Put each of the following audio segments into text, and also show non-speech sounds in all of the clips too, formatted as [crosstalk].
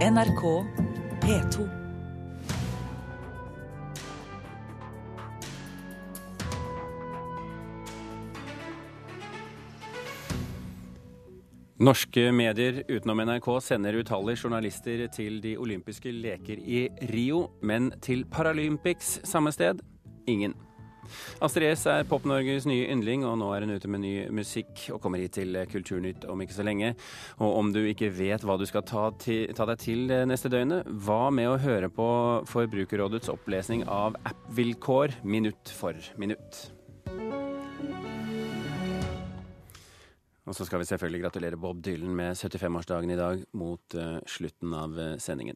NRK P2. Norske medier utenom NRK sender utallige journalister til de olympiske leker i Rio, men til Paralympics samme sted ingen. Astrid S er Pop-Norges nye yndling, og nå er hun ute med ny musikk og kommer hit til Kulturnytt om ikke så lenge. Og om du ikke vet hva du skal ta, til, ta deg til neste døgnet, hva med å høre på Forbrukerrådets opplesning av app-vilkår minutt for minutt? Og så skal vi selvfølgelig gratulere Bob Dylan med 75-årsdagen i dag mot uh, slutten av uh, sendingen.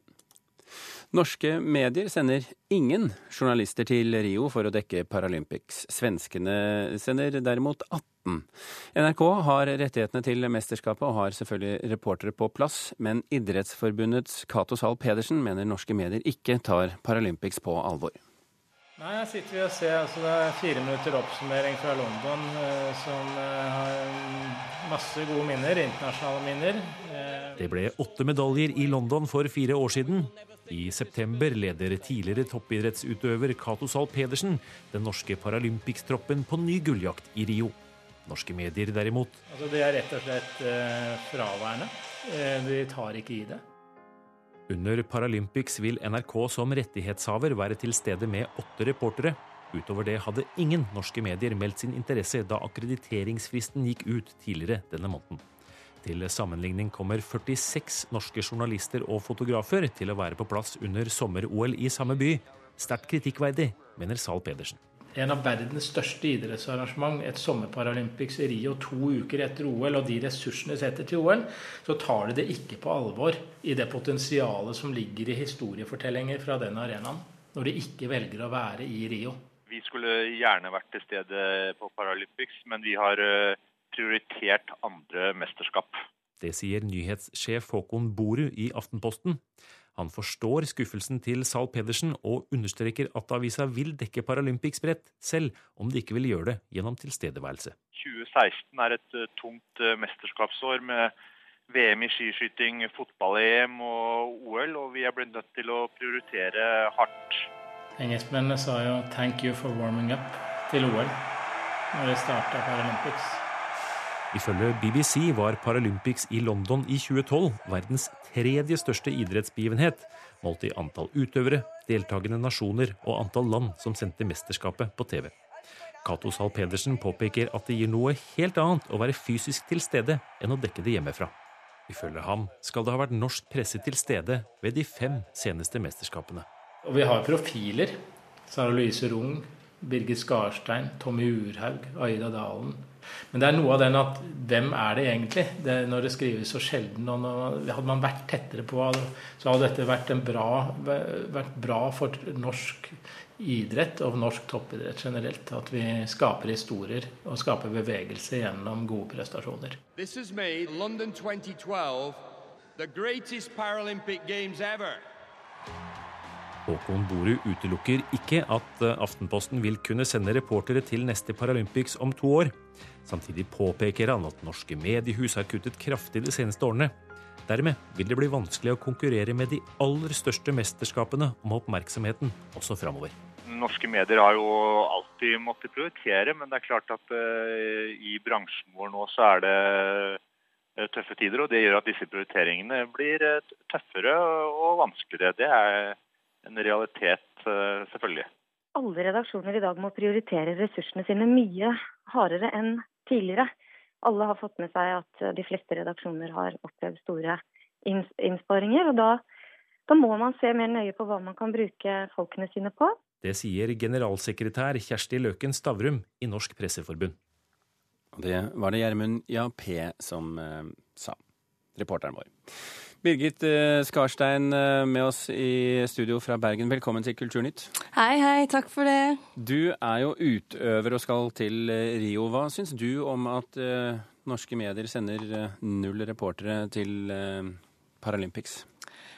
Norske medier sender ingen journalister til Rio for å dekke Paralympics. Svenskene sender derimot 18. NRK har rettighetene til mesterskapet og har selvfølgelig reportere på plass, men Idrettsforbundets Cato Zahl Pedersen mener norske medier ikke tar Paralympics på alvor. Nei, Jeg sitter og ser altså Det er fire minutter oppsummering fra London eh, som eh, har masse gode minner, internasjonale minner. Eh, det ble åtte medaljer i London for fire år siden. I september leder tidligere toppidrettsutøver Cato Zahl Pedersen den norske Paralympics-troppen på ny gulljakt i Rio. Norske medier derimot Altså Det er rett og slett eh, fraværende. Eh, de tar ikke i det. Under Paralympics vil NRK som rettighetshaver være til stede med åtte reportere. Utover det hadde ingen norske medier meldt sin interesse da akkrediteringsfristen gikk ut tidligere denne måneden. Til sammenligning kommer 46 norske journalister og fotografer til å være på plass under sommer-OL i samme by. Sterkt kritikkverdig, mener Zahl Pedersen en av verdens største idrettsarrangement, et sommerparalympics i Rio to uker etter OL, og de ressursene setter til OL, så tar de det ikke på alvor i det potensialet som ligger i historiefortellinger fra den arenaen, når de ikke velger å være i Rio. Vi skulle gjerne vært til stede på Paralympics, men vi har eh, prioritert andre mesterskap. Det sier nyhetssjef Håkon Boru i Aftenposten. Han forstår skuffelsen til Zahl Pedersen og understreker at avisa vil dekke Paralympics bredt, selv om de ikke vil gjøre det gjennom tilstedeværelse. 2016 er et eh, tungt eh, mesterskapsår med VM i skiskyting, fotball-EM og OL, og vi er blitt nødt til å prioritere hardt. Engelskmennene sa jo 'thank you for warming up' til OL når de starta Paralympics. Ifølge BBC var Paralympics i London i 2012 verdens tredje største idrettsbegivenhet, målt i antall utøvere, deltakende nasjoner og antall land som sendte mesterskapet på TV. Cato Zahl Pedersen påpeker at det gir noe helt annet å være fysisk til stede enn å dekke det hjemmefra. Ifølge ham skal det ha vært norsk presse til stede ved de fem seneste mesterskapene. Og vi har profiler. Sara Louise Rung, Birgit Skarstein, Tommy Urhaug, Aida Dalen, men det er noe av den at hvem er det egentlig? Det, når det skrives så sjelden. og når, Hadde man vært tettere på, så hadde dette vært, bra, vært bra for norsk idrett og norsk toppidrett generelt. At vi skaper historier og skaper bevegelse gjennom gode prestasjoner. This has made London 2012 the greatest Paralympic Games ever. Håkon Boru utelukker ikke at eh, Aftenposten vil kunne sende reportere til neste Paralympics om to år. Samtidig påpeker han at norske mediehus har kuttet kraftig de seneste årene. Dermed vil det bli vanskelig å konkurrere med de aller største mesterskapene om oppmerksomheten også framover. Norske medier har jo alltid måttet prioritere, men det er klart at uh, i bransjen vår nå så er det uh, tøffe tider. Og det gjør at disse prioriteringene blir tøffere og vanskeligere. Det er en realitet, eh, selvfølgelig. Alle redaksjoner i dag må prioritere ressursene sine mye hardere enn tidligere. Alle har fått med seg at de fleste redaksjoner har opplevd store innsparinger. og da, da må man se mer nøye på hva man kan bruke folkene sine på. Det sier generalsekretær Kjersti Løken Stavrum i Norsk Presseforbund. Det var det Gjermund Jappé som eh, sa, reporteren vår. Birgit eh, Skarstein eh, med oss i studio fra Bergen. Velkommen til Kulturnytt. Hei, hei. Takk for det. Du er jo utøver og skal til eh, Rio. Hva syns du om at norske medier sender null reportere til Paralympics?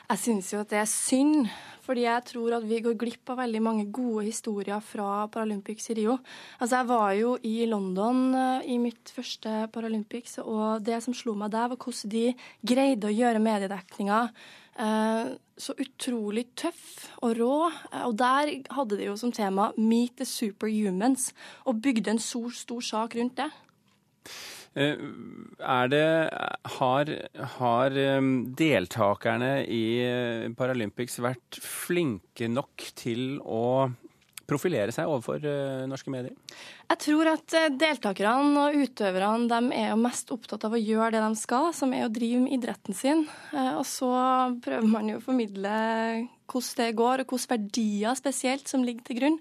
Jeg syns jo at det er synd, fordi jeg tror at vi går glipp av veldig mange gode historier fra Paralympics i Rio. Altså, jeg var jo i London uh, i mitt første Paralympics, og det som slo meg der, var hvordan de greide å gjøre mediedekninga Eh, så utrolig tøff og rå. Eh, og der hadde de jo som tema 'Meet the Superhumans', og bygde en stor, stor sak rundt det. Eh, er det Har, har deltakerne i Paralympics vært flinke nok til å profilere seg overfor norske medier? Jeg tror at eh, deltakerne og utøverne de er jo mest opptatt av å gjøre det de skal, som er å drive med idretten sin. Eh, og så prøver man jo å formidle hvordan det går, og hvilke verdier spesielt som ligger til grunn.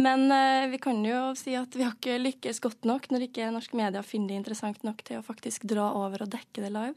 Men eh, vi kan jo si at vi har ikke lykkes godt nok når ikke norske medier finner det interessant nok til å faktisk dra over og dekke det live.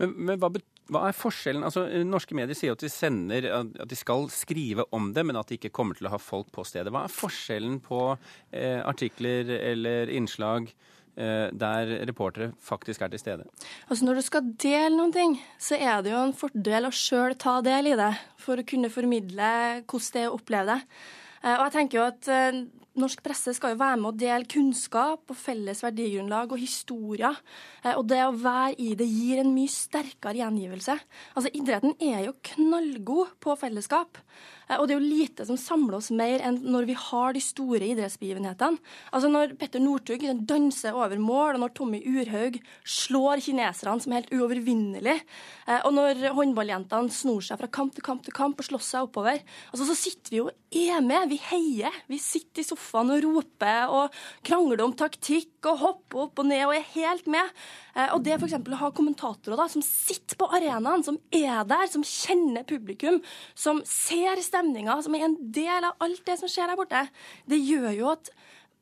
Men, men hva, hva, er forskjellen? Altså, norske medier sier at de sender, at de skal skrive om det, men at de ikke kommer til å ha folk på stedet. Hva er forskjellen på eh, artikler eller innslag der reportere faktisk er til stede? Altså Når du skal dele noen ting, så er det jo en fordel å sjøl ta del i det, for å kunne formidle hvordan det er å oppleve det. Eh, og jeg tenker jo at eh, Norsk presse skal jo være med å dele kunnskap og felles verdigrunnlag og historier. Eh, og det å være i det gir en mye sterkere gjengivelse. Altså, Idretten er jo knallgod på fellesskap. Eh, og det er jo lite som samler oss mer enn når vi har de store idrettsbegivenhetene. Altså Når Petter Northug danser over mål, og når Tommy Urhaug slår kineserne som er helt uovervinnelig, eh, og når håndballjentene snor seg fra kamp til kamp til kamp og slåss seg oppover, altså så sitter vi jo er med. Vi heier. Vi sitter i sofaen og roper og krangler om taktikk og hopper opp og ned og er helt med. Eh, og det f.eks. å ha kommentatorer da, som sitter på arenaen, som er der, som kjenner publikum, som ser stemninga, som er en del av alt det som skjer der borte, det gjør jo at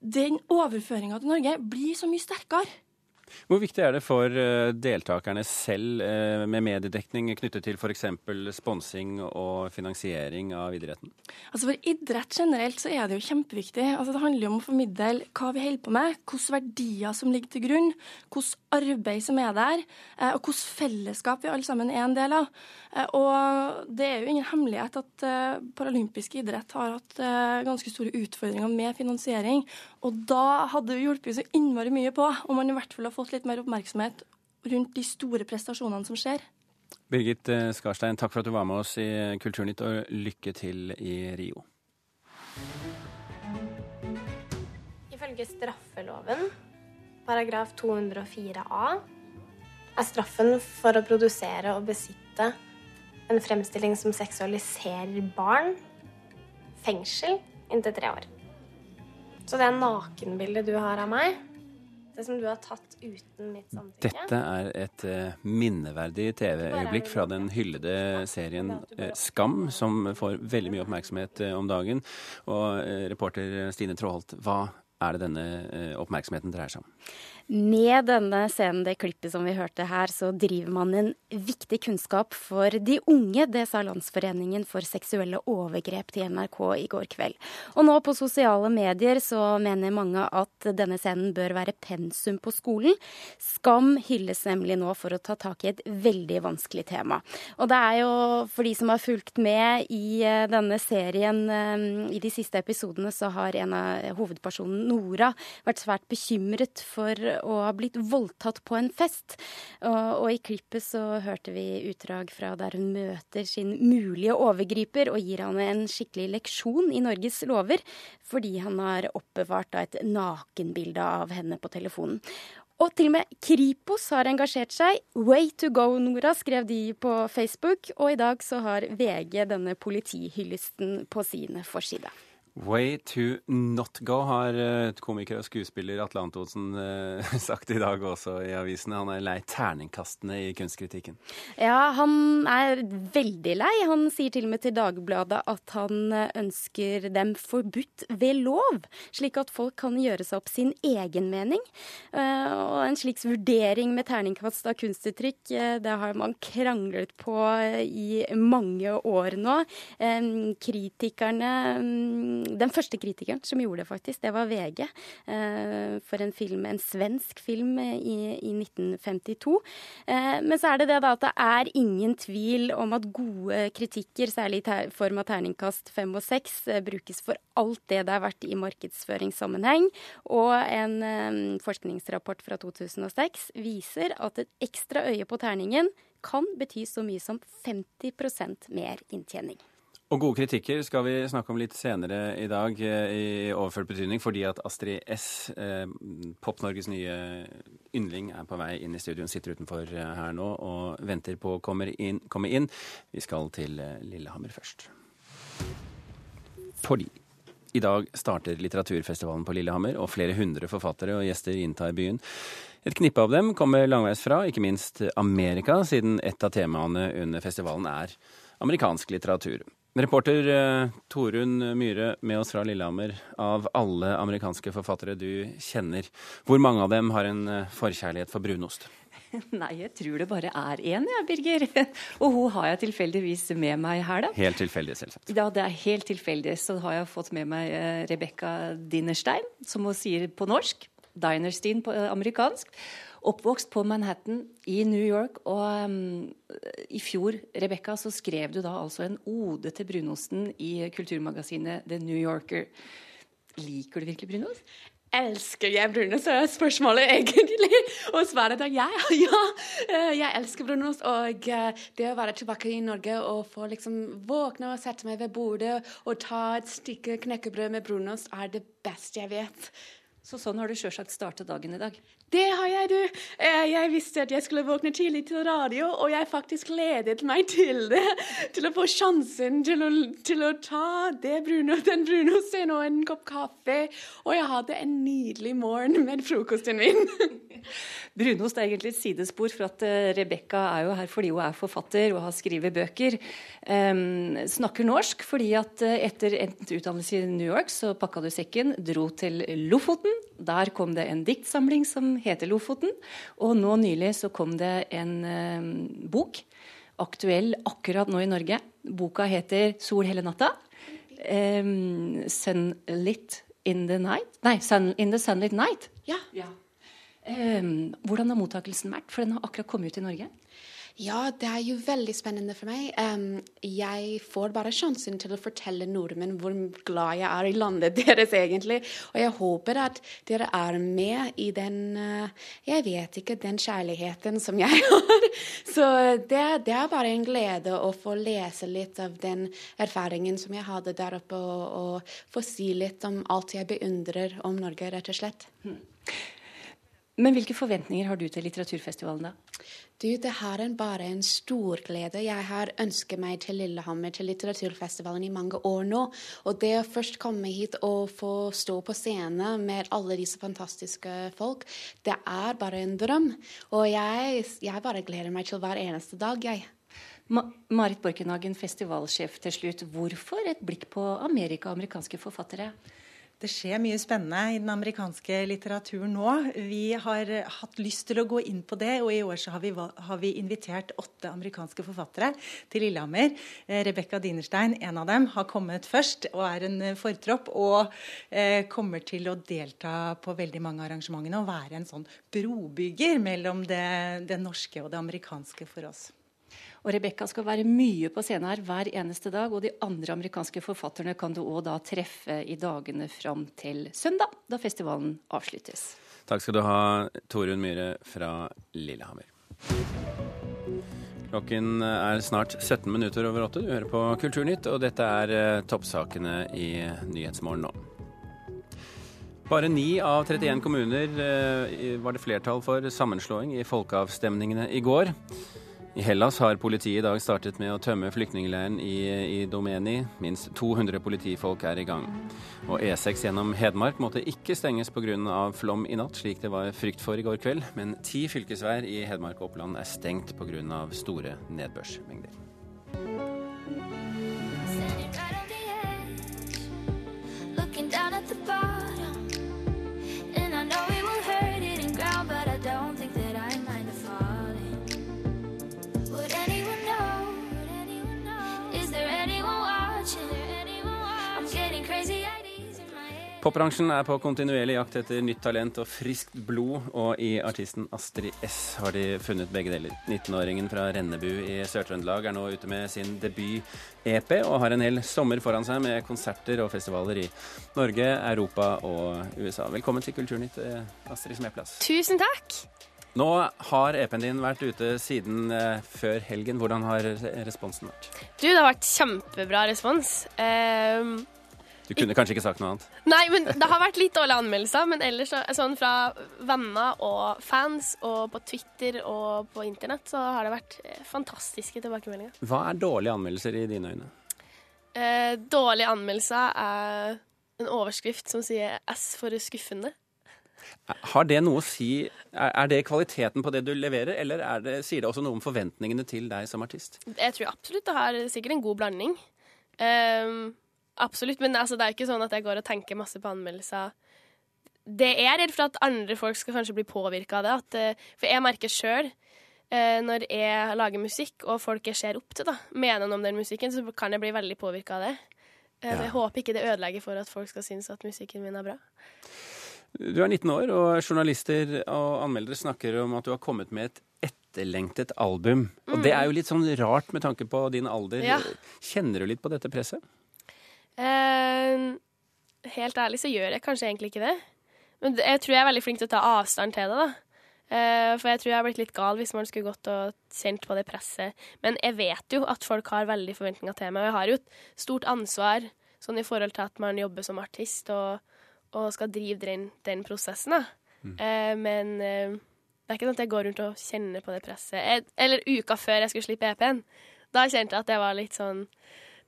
den overføringa til Norge blir så mye sterkere. Hvor viktig er det for eh, deltakerne selv eh, med mediedekning knyttet til f.eks. sponsing og finansiering av idretten? Altså For idrett generelt så er det jo kjempeviktig. Altså Det handler jo om å formidle hva vi holder på med, hvilke verdier som ligger til grunn, hvilket arbeid som er der, eh, og hvilket fellesskap vi alle sammen er en del av. Og det er jo ingen hemmelighet at paralympisk idrett har hatt ganske store utfordringer med finansiering. Og da hadde det hjulpet så innmari mye på om man i hvert fall har fått litt mer oppmerksomhet rundt de store prestasjonene som skjer. Birgit eh, Skarstein, takk for at du var med oss i Kulturnytt, og lykke til i Rio. Ifølge straffeloven, paragraf 204a, er straffen for å produsere og besitte en fremstilling som seksualiserer barn, fengsel inntil tre år. Så det nakenbildet du har av meg, det som du har tatt uten mitt samtykke Dette er et uh, minneverdig TV-øyeblikk fra den hyllede serien uh, Skam, som får veldig mye oppmerksomhet uh, om dagen. Og reporter Stine Tråholt, hva er det denne oppmerksomheten dreier seg om? Med denne scenen, det klippet som vi hørte her, så driver man en viktig kunnskap for de unge. Det sa Landsforeningen for seksuelle overgrep til NRK i går kveld. Og nå på sosiale medier så mener mange at denne scenen bør være pensum på skolen. Skam hylles nemlig nå for å ta tak i et veldig vanskelig tema. Og det er jo for de som har fulgt med i eh, denne serien eh, i de siste episodene, så har en av hovedpersonene, Nora, vært svært bekymret for og har blitt voldtatt på en fest. Og, og, i klippet så hørte vi utdrag fra der hun møter sin mulige overgriper og gir han en skikkelig leksjon i Norges lover, fordi han har oppbevart et nakenbilde av henne på telefonen. Og til og med Kripos har engasjert seg. Way to go, Nora, skrev de på Facebook. Og i dag så har VG denne politihyllesten på sine forside. Way to not go, har eh, komiker og skuespiller Atle Antonsen eh, [laughs] sagt i dag også i avisene. Han er lei terningkastene i kunstkritikken. Ja, han er veldig lei. Han sier til og med til Dagbladet at han eh, ønsker dem forbudt ved lov, slik at folk kan gjøre seg opp sin egen mening. Og en slik vurdering med terningkast av kunstuttrykk, det har man kranglet på i mange år nå. Kritikerne mm, den første kritikeren som gjorde det, faktisk, det var VG. Eh, for en film, en svensk film i, i 1952. Eh, men så er det det da at det er ingen tvil om at gode kritikker, særlig i form av terningkast fem og seks, eh, brukes for alt det det er verdt i markedsføringssammenheng. Og en forskningsrapport fra 2006 viser at et ekstra øye på terningen kan bety så mye som 50% mer inntjening. Og gode kritikker skal vi snakke om litt senere i dag eh, i overført betydning, fordi at Astrid S, eh, Pop-Norges nye yndling, er på vei inn i studio. Hun sitter utenfor eh, her nå og venter på å komme inn. Komme inn. Vi skal til eh, Lillehammer først. Fordi i dag starter litteraturfestivalen på Lillehammer, og flere hundre forfattere og gjester inntar byen. Et knippe av dem kommer langveis fra, ikke minst Amerika, siden et av temaene under festivalen er amerikansk litteratur. Reporter eh, Torunn Myhre med oss fra Lillehammer. Av alle amerikanske forfattere du kjenner, hvor mange av dem har en eh, forkjærlighet for brunost? [laughs] Nei, jeg tror det bare er én, jeg, Birger. [laughs] Og hun har jeg tilfeldigvis med meg her, da. Helt tilfeldig, selvsagt. Ja, det er helt tilfeldig. Så har jeg fått med meg eh, Rebekka Dinnerstein, som hun sier på norsk. Dinerstein på amerikansk. Oppvokst på Manhattan i New York. Og um, i fjor, Rebekka, så skrev du da altså en ode til brunosten i kulturmagasinet The New Yorker. Liker du virkelig brunost? elsker jeg brunost, er spørsmålet egentlig. Og svaret er ja. ja. Eh, jeg elsker brunost. Og eh, det å være tilbake i Norge og få liksom våkne og sette meg ved bordet og ta et stykke knekkebrød med brunost, er det beste jeg vet. Så sånn har du sjølsagt startet dagen i dag? Det har jeg, du. Eh, jeg visste at jeg skulle våkne tidlig til radio, og jeg faktisk ledet meg til det. Til å få sjansen til å, til å ta det bruno, den brunosten og en kopp kaffe. Og jeg hadde en nydelig morgen med frokosten min. [laughs] Brunost er egentlig et sidespor, for at uh, Rebekka er jo her fordi hun er forfatter og har skrevet bøker. Um, snakker norsk fordi at uh, etter endt utdannelse i New York så pakka du sekken, dro til Lofoten. Der kom det en diktsamling som heter Lofoten. Og nå nylig så kom det en eh, bok, aktuell akkurat nå i Norge. Boka heter 'Sol hele natta'. Um, 'Sunlit in the night'. Nei, sun, 'In the sunlit night'. Ja. ja. Um, hvordan har mottakelsen vært? For den har akkurat kommet ut i Norge. Ja, det er jo veldig spennende for meg. Um, jeg får bare sjansen til å fortelle nordmenn hvor glad jeg er i landet [laughs] deres, egentlig. Og jeg håper at dere er med i den uh, Jeg vet ikke, den kjærligheten som jeg [laughs] har. Så det, det, er bare en glede å få lese litt av den erfaringen som jeg hadde der oppe, og, og få si litt om alt jeg beundrer om Norge, rett og slett. Hmm. Men hvilke forventninger har du til litteraturfestivalen, da? Du, det her er bare en stor glede. Jeg har ønsket meg til Lillehammer, til litteraturfestivalen i mange år nå. Og det å først komme hit og få stå på scenen med alle disse fantastiske folk, det er bare en drøm. Og jeg, jeg bare gleder meg til hver eneste dag, jeg. Ma Marit Borkenhagen, festivalsjef til slutt. Hvorfor et blikk på Amerika og amerikanske forfattere? Det skjer mye spennende i den amerikanske litteraturen nå. Vi har hatt lyst til å gå inn på det, og i år har vi, har vi invitert åtte amerikanske forfattere til Lillehammer. Eh, Rebekka Dinerstein, en av dem, har kommet først og er en eh, fortropp. Og eh, kommer til å delta på veldig mange arrangementer og være en sånn brobygger mellom det, det norske og det amerikanske for oss. Og Rebekka skal være mye på scenen her hver eneste dag. Og de andre amerikanske forfatterne kan du òg da treffe i dagene fram til søndag, da festivalen avsluttes. Takk skal du ha, Torunn Myhre fra Lillehammer. Klokken er snart 17 minutter over åtte. Du hører på Kulturnytt, og dette er eh, toppsakene i Nyhetsmorgen nå. Bare 9 av 31 kommuner eh, var det flertall for sammenslåing i folkeavstemningene i går. I Hellas har politiet i dag startet med å tømme flyktningleiren i, i Domeni. Minst 200 politifolk er i gang. Og E6 gjennom Hedmark måtte ikke stenges pga. flom i natt, slik det var frykt for i går kveld. Men ti fylkesveier i Hedmark og Oppland er stengt pga. store nedbørsmengder. Popbransjen er på kontinuerlig jakt etter nytt talent og friskt blod, og i artisten Astrid S har de funnet begge deler. 19-åringen fra Rennebu i Sør-Trøndelag er nå ute med sin debut-EP, og har en hel sommer foran seg med konserter og festivaler i Norge, Europa og USA. Velkommen til Kulturnytt, eh, Astrid Smeplass. Tusen takk. Nå har EP-en din vært ute siden eh, før helgen. Hvordan har responsen vært? Du, det har vært kjempebra respons. Eh, Du kunne kanskje ikke sagt noe annet? nei, men det har vært litt dårlige anmeldelser, men ellers sånn fra venner og fans og på Twitter og på internett så har det vært eh, fantastiske tilbakemeldinger. Hva er dårlige anmeldelser i dine øyne? Eh, dårlige anmeldelser er en overskrift som sier S for skuffende. Har det noe å si Er det kvaliteten på det du leverer, eller er det, sier det også noe om forventningene til deg som artist? Jeg tror absolutt det har sikkert en god blanding. Ehm, absolutt, men altså, det er ikke sånn at jeg går og tenker masse på anmeldelser. Det jeg er redd for at andre folk skal kanskje bli påvirka av det. At, eh, for jeg merker sjøl, når jeg lager musikk og folk jeg ser opp til, da, mener noe om den musikken, så kan jeg bli veldig påvirka av det. Eh, Ja. Jeg håper ikke det ødelegger for at folk skal synes at musikken min er bra. Du er 19 år, og journalister og anmeldere snakker om at du har kommet med et etterlengtet album. Og det er jo litt sånn rart med tanke på din alder. Ja. Kjenner du litt på dette presset? Eh, helt ærlig så gjør jeg kanskje egentlig ikke det. Men jeg tror jeg er veldig flink til å ta avstand til det, da. Eh, for jeg tror jeg har blitt litt gal hvis man skulle gått og kjent på det presset. Men jeg vet jo at folk har veldig forventninger til meg, og jeg har jo et stort ansvar sånn i forhold til at man jobber som artist og, og skal drive den, den prosessen, da. Eh, men det er ikke sånn at jeg går rundt og kjenner på det presset. Jeg, eller uka før jeg skulle slippe EP-en. Da kjente jeg at jeg var litt sånn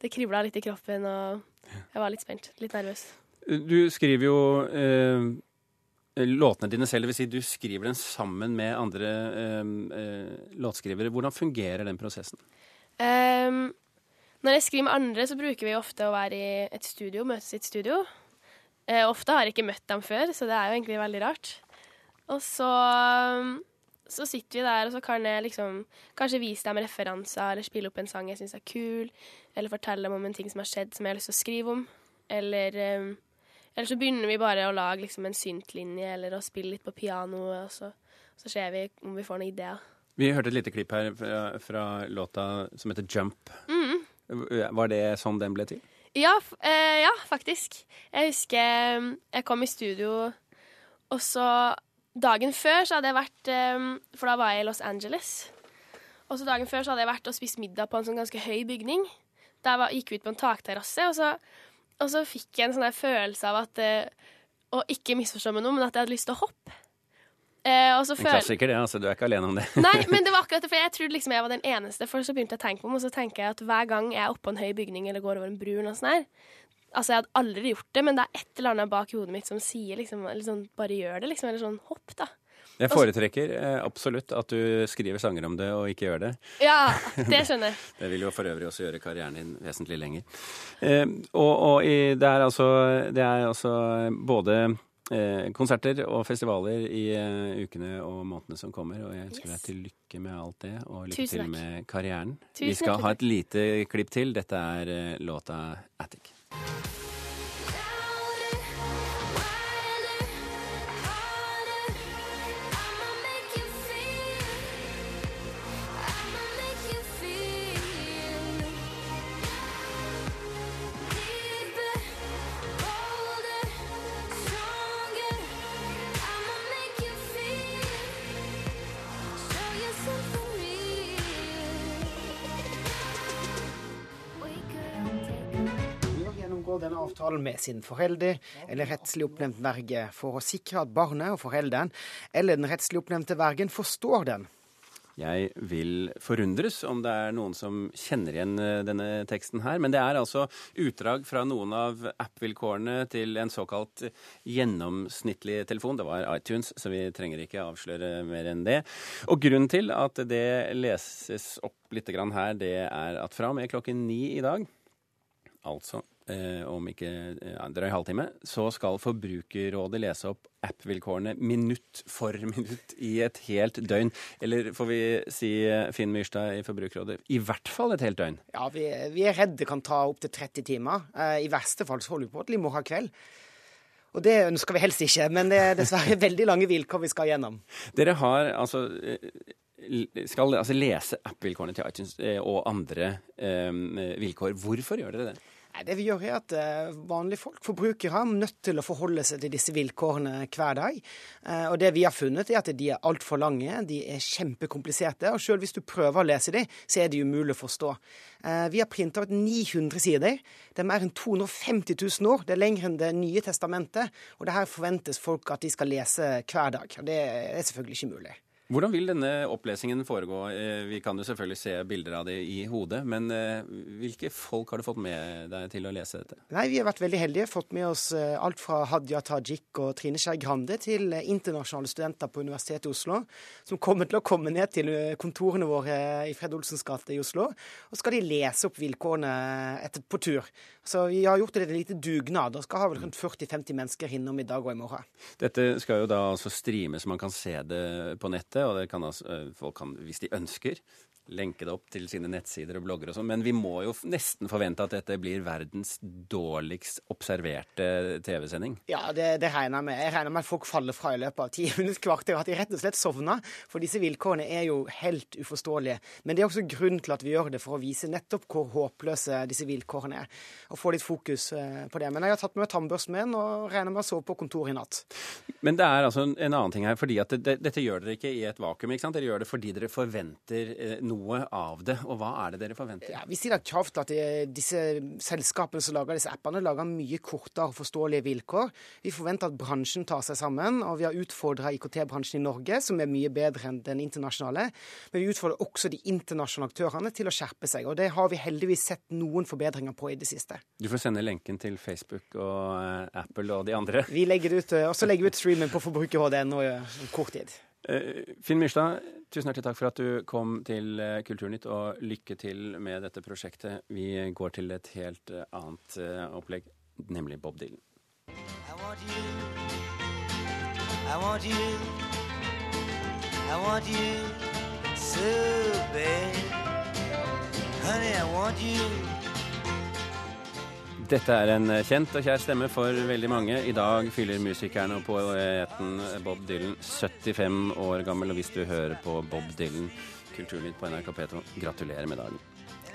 Det kribla litt i kroppen, og jeg var litt spent. Litt nervøs. Du skriver jo eh, låtene dine selv, vil si du skriver dem sammen med andre eh, eh, låtskrivere. Hvordan fungerer den prosessen? Um, når jeg skriver med andre, så bruker vi ofte å være i et studio, møtes i et studio. Eh, ofte har jeg ikke møtt dem før, så det er jo egentlig veldig rart. Og så, så sitter vi der, og så kan jeg liksom kanskje vise dem referanser, eller spille opp en sang jeg syns er kul, eller fortelle dem om en ting som har skjedd som jeg har lyst til å skrive om. Eller, ehm, eller så begynner vi bare å lage liksom en syntlinje, eller å spille litt på pianoet, og så, så ser vi om vi får noen ideer. Vi hørte et lite klipp her fra, fra låta som heter Jump. Mm. Var det sånn den ble til? Ja, eh, ja, faktisk. Jeg husker um, jeg kom i studio, og så dagen før så hadde jeg vært um, For da var jeg i Los Angeles. Og så dagen før så hadde jeg vært og spist middag på en sånn ganske høy bygning. Der var, gikk vi ut på en takterrasse, og så, og så fikk jeg en sånn følelse av at eh, Og ikke misforstå meg noe, men at jeg hadde lyst til å hoppe. Eh, og så En klassiker, det. altså Du er ikke alene om det. [laughs] Nei, [laughs] men det var akkurat det, for jeg trodde liksom jeg var den eneste. For så begynte jeg å tenke på meg, og så tenker jeg at hver gang jeg er oppå en høy bygning eller går over en bru, eller noe sånt her, Altså, jeg hadde aldri gjort det, men det er et eller annet bak hodet mitt som sier liksom, sånn, bare gjør det, liksom. Eller sånn hopp, da. Jeg foretrekker eh, absolutt at du skriver sanger om det og ikke gjør det. Ja, [laughs] det skjønner jeg. Det vil jo for øvrig også gjøre karrieren din vesentlig lenger. Eh, og og i, det, er altså, det er altså både eh, konserter og festivaler i eh, ukene og månedene som kommer, og jeg ønsker deg til lykke med alt det, og lykke til med karrieren. Tusen Vi skal ha et lite klipp til. Dette er eh, låta 'Attic'. Bør denne avtalen med sin forelder eller rettslig oppnevnt verge for å sikre at barnet og forelderen eller den rettslig oppnevnte vergen forstår den. Jeg vil forundres om det er noen som kjenner igjen eh, denne teksten her. Men det er altså utdrag fra noen av app-vilkårene til en såkalt gjennomsnittlig telefon. Det var iTunes, så vi trenger ikke avsløre mer enn det. Og grunnen til at det leses opp litt her, det er at fra og med klokken ni i dag, altså om ikke eh, en drøy halvtime, så skal Forbrukerrådet lese opp app-vilkårene minutt for [laughs] minutt i et helt døgn. Eller får vi si, eh, Finn Myrstad i Forbrukerrådet, i hvert fall et helt døgn. Ja, vi, vi er redde det kan ta opptil 30 timer. Eh, I verste fall så holder vi på til i morgen kveld. Og det ønsker vi helst ikke, men det er dessverre [laughs] veldig lange vilkår vi skal gjennom. Dere har altså eh, skal altså lese app-vilkårene til iTunes eh, og andre eh, vilkår. Hvorfor gjør dere det? Det vi gjør er at eh, vanlige folk, forbrukere, er nødt til å forholde seg til disse vilkårene hver dag. Eh, og det vi har funnet, er at de er altfor lange, de er kjempekompliserte. Og selv hvis du prøver å lese dem, så er de umulig å forstå. Eh, vi har printa ut 900 sider. Det er mer enn 250 000 år. Det er lenger enn Det nye testamentet. Og det her forventes folk at de skal lese hver dag. Og det er selvfølgelig ikke mulig. Hvordan vil denne opplesingen foregå? Eh, vi kan jo selvfølgelig se bilder av det i hodet, men eh, hvilke folk har du fått med deg til å lese dette? Nei, Vi har vært veldig heldige. Fått med oss eh, alt fra Hadia Tajik og Trine Skei Grande til internasjonale studenter på Universitetet i Oslo, som kommer til å komme ned til kontorene våre i Fred Olsens gate i Oslo. Og skal de lese opp vilkårene etter, på tur. Så vi har gjort det en liten dugnad, og skal ha vel rundt 40-50 mennesker innom i dag og i morgen. Dette skal jo da altså streames, man kan se det på nettet nettet, og det kan altså, eh, folk kan, hvis de ønsker, lenke det opp til sine nettsider og blogger og sånn. Men vi må jo nesten forvente at dette blir verdens dårligst observerte TV-sending. Ja, det, det, regner jeg med. Jeg regner med at folk faller fra i løpet av ti [laughs] minutter kvarter. At de rett og slett sovner. For disse vilkårene er jo helt uforståelige. Men det er også grunnen til at vi gjør det, for å vise nettopp hvor håpløse disse vilkårene er. Og få litt fokus eh, på det. Men jeg har tatt med tannbørsten min og regner med å sove på kontoret i natt. Men det er altså en annen ting her. fordi at det, dette gjør dere ikke i et vakuum. ikke sant? Dere gjør det fordi dere forventer eh, noe av det. Og hva er det dere forventer? Ja, vi sier kravt at disse selskapene som lager disse appene, lager mye kortere og forståelige vilkår. Vi forventer at bransjen tar seg sammen, og vi har utfordra IKT-bransjen i Norge, som er mye bedre enn den internasjonale. Men vi utfordrer også de internasjonale aktørene til å skjerpe seg. Og det har vi heldigvis sett noen forbedringer på i det siste. Du får sende lenken til Facebook og eh, Apple og de andre. Vi legger det ut, eh, og så legger vi ut streamen på forbruker.no om kort tid. Eh, Finn Myrstad, tusen hjertelig takk for at du kom til eh, Kulturnytt, og lykke til med dette prosjektet. Vi går til et helt eh, annet opplegg, nemlig Bob Dylan. I want you. I want you. I want you so bad. Honey, I want you. Dette er en kjent og kjær stemme for veldig mange. I dag fyller musikeren og poeten Bob Dylan 75 år gammel. Og hvis du hører på Bob Dylan Kulturnytt på NRK P2, gratulerer med dagen.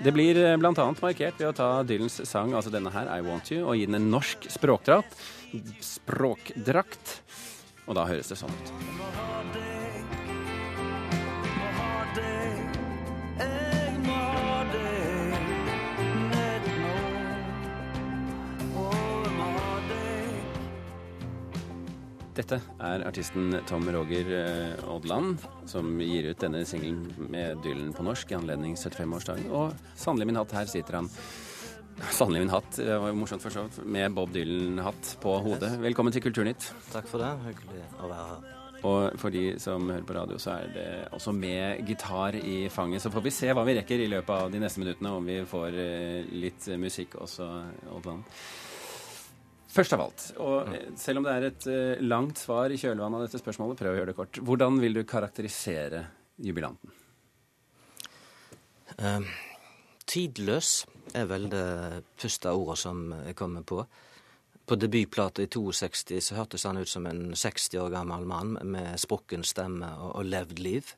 Det blir bl.a. markert ved å ta Dylans sang, altså denne her, I Want You, og gi den en norsk språkdrakt. Språkdrakt. Og da høres det sånn ut. Dette er artisten Tom Roger Odland, eh, som gir ut denne singelen med Dylan på norsk i anledning 75-årsdagen. Og sannelig min hatt, her sitter han. Sannelig min hatt, det var jo morsomt for så vidt, med Bob Dylan-hatt på hodet. Velkommen til Kulturnytt. Takk for det. Hyggelig å være her. Og for de som hører på radio, så er det også med gitar i fanget. Så får vi se hva vi rekker i løpet av de neste minuttene, om vi får eh, litt musikk også, Oddland. Først av alt, og mm. selv om det er et uh, langt svar i kjølvannet av dette spørsmålet, prøv å gjøre det kort. Hvordan vil du karakterisere jubilanten? Uh, tidløs er vel det første ordet som jeg kommer på. På debutplata i 62 så hørtes han ut som en 60 år gammel mann med sprukken stemme og, og levd liv.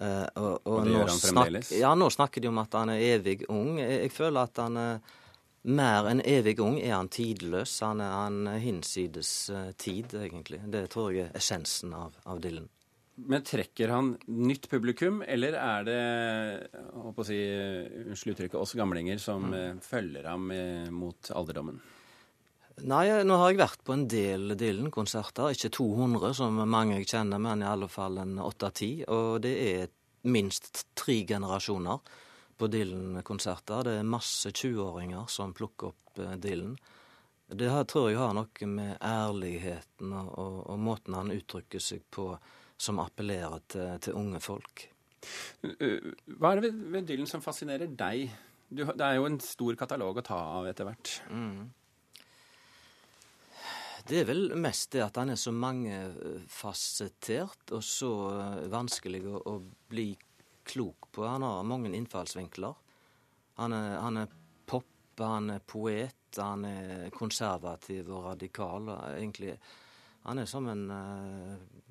Uh, og, og, og, det gjør han fremdeles? ja, nå snakker de om at han er evig ung. Jeg, jeg føler at han er mer enn evig ung er han tidløs. Han er, han hinsides uh, tid, egentlig. Det tror jeg er essensen av, av Dylan. Men trekker han nytt publikum, eller er det å si, unnskyld uttrykket, oss gamlinger som mm. uh, følger ham uh, mot alderdommen? Nei, nå har jeg vært på en del Dylan-konserter. Ikke 200, som mange jeg kjenner, men i alle fall en 8-10. Og det er minst tre generasjoner på Dylan-konserter. Det er masse 20-åringer som plukker opp eh, Dylan. Det her tror jeg har noe med ærligheten og, og, og måten han uttrykker seg på som appellerer til, til, unge folk. Hva er det ved, ved Dylan som fascinerer deg? Du, det er jo en stor katalog å ta av etter hvert. Mm. Det er vel mest det at han er så mangefasettert og så eh, vanskelig å, å bli klok på. Han har mange innfallsvinkler. Han er, han er pop, han er poet, han er konservativ og radikal. Egentlig, han er som en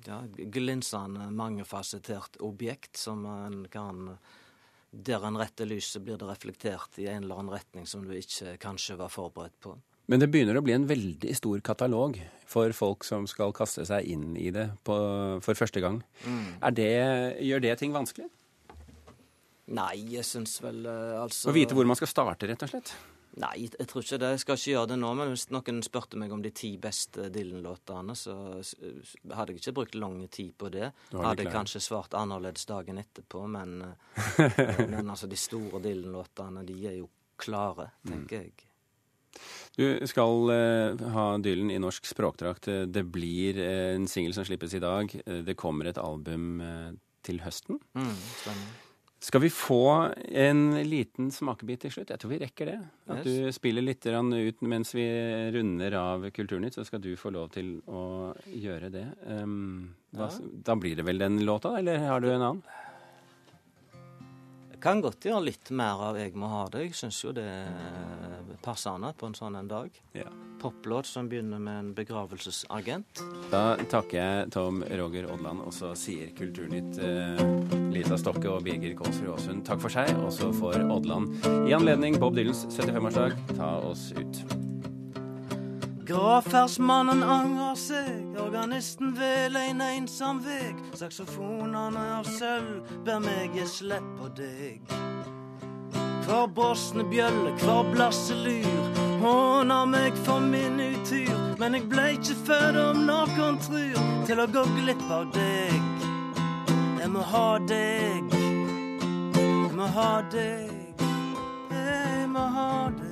ja, glinsende, mangefasettert objekt som en kan der en retter lyset, blir det reflektert i en eller annen retning som du ikke kanskje var forberedt på. Men det begynner å bli en veldig stor katalog for folk som skal kaste seg inn i det på, for første gang. Mm. Det, gjør det ting vanskelig? Nei, jeg syns vel uh, altså Å vite hvor man skal starte, rett og slett? Nei, jeg tror ikke det. Jeg skal ikke gjøre det nå. Men hvis noen spurte meg om de ti beste Dylan-låtene, så hadde jeg ikke brukt lang tid på det. Hadde jeg kanskje svart annerledes dagen etterpå, men, eh, [laughs] men altså, de store Dylan-låtene, de er jo klare, tenker mm. jeg. Du skal eh, ha Dylan i norsk språkdrakt. Det blir eh, en singel som slippes i dag. Det kommer et album eh, til høsten. Mm, stemmer. Skal vi få en liten smakebit til slutt? Jeg tror vi rekker det. At du spiller litt ut mens vi runder av Kulturnytt, så skal du få lov til å gjøre det. Um, hva. Da blir det vel den låta, eller har du en annen? Kan godt gjøre litt mer av 'Jeg må ha det'. Jeg syns jo det passer an på en sånn en dag. Ja. Poplåt som begynner med en begravelsesagent. Da takker jeg Tom Roger Odland, og så sier Kulturnytt eh, Lisa Stokke og Birger Kålsrud Aasund takk for seg. Og så får Odland i anledning Bob Dylans 75-årsdag ta oss ut. Gravferdsmannen angrer seg, organisten vil en ensom veg. Saksofonene av sølv, ber meg gi slipp på deg. Hver brosne bjølle, hver blasselyr håner meg for min utyr. Men jeg blei ikke født om noen trur til å gå glipp av deg. Jeg må ha deg, jeg må ha deg, jeg må ha deg.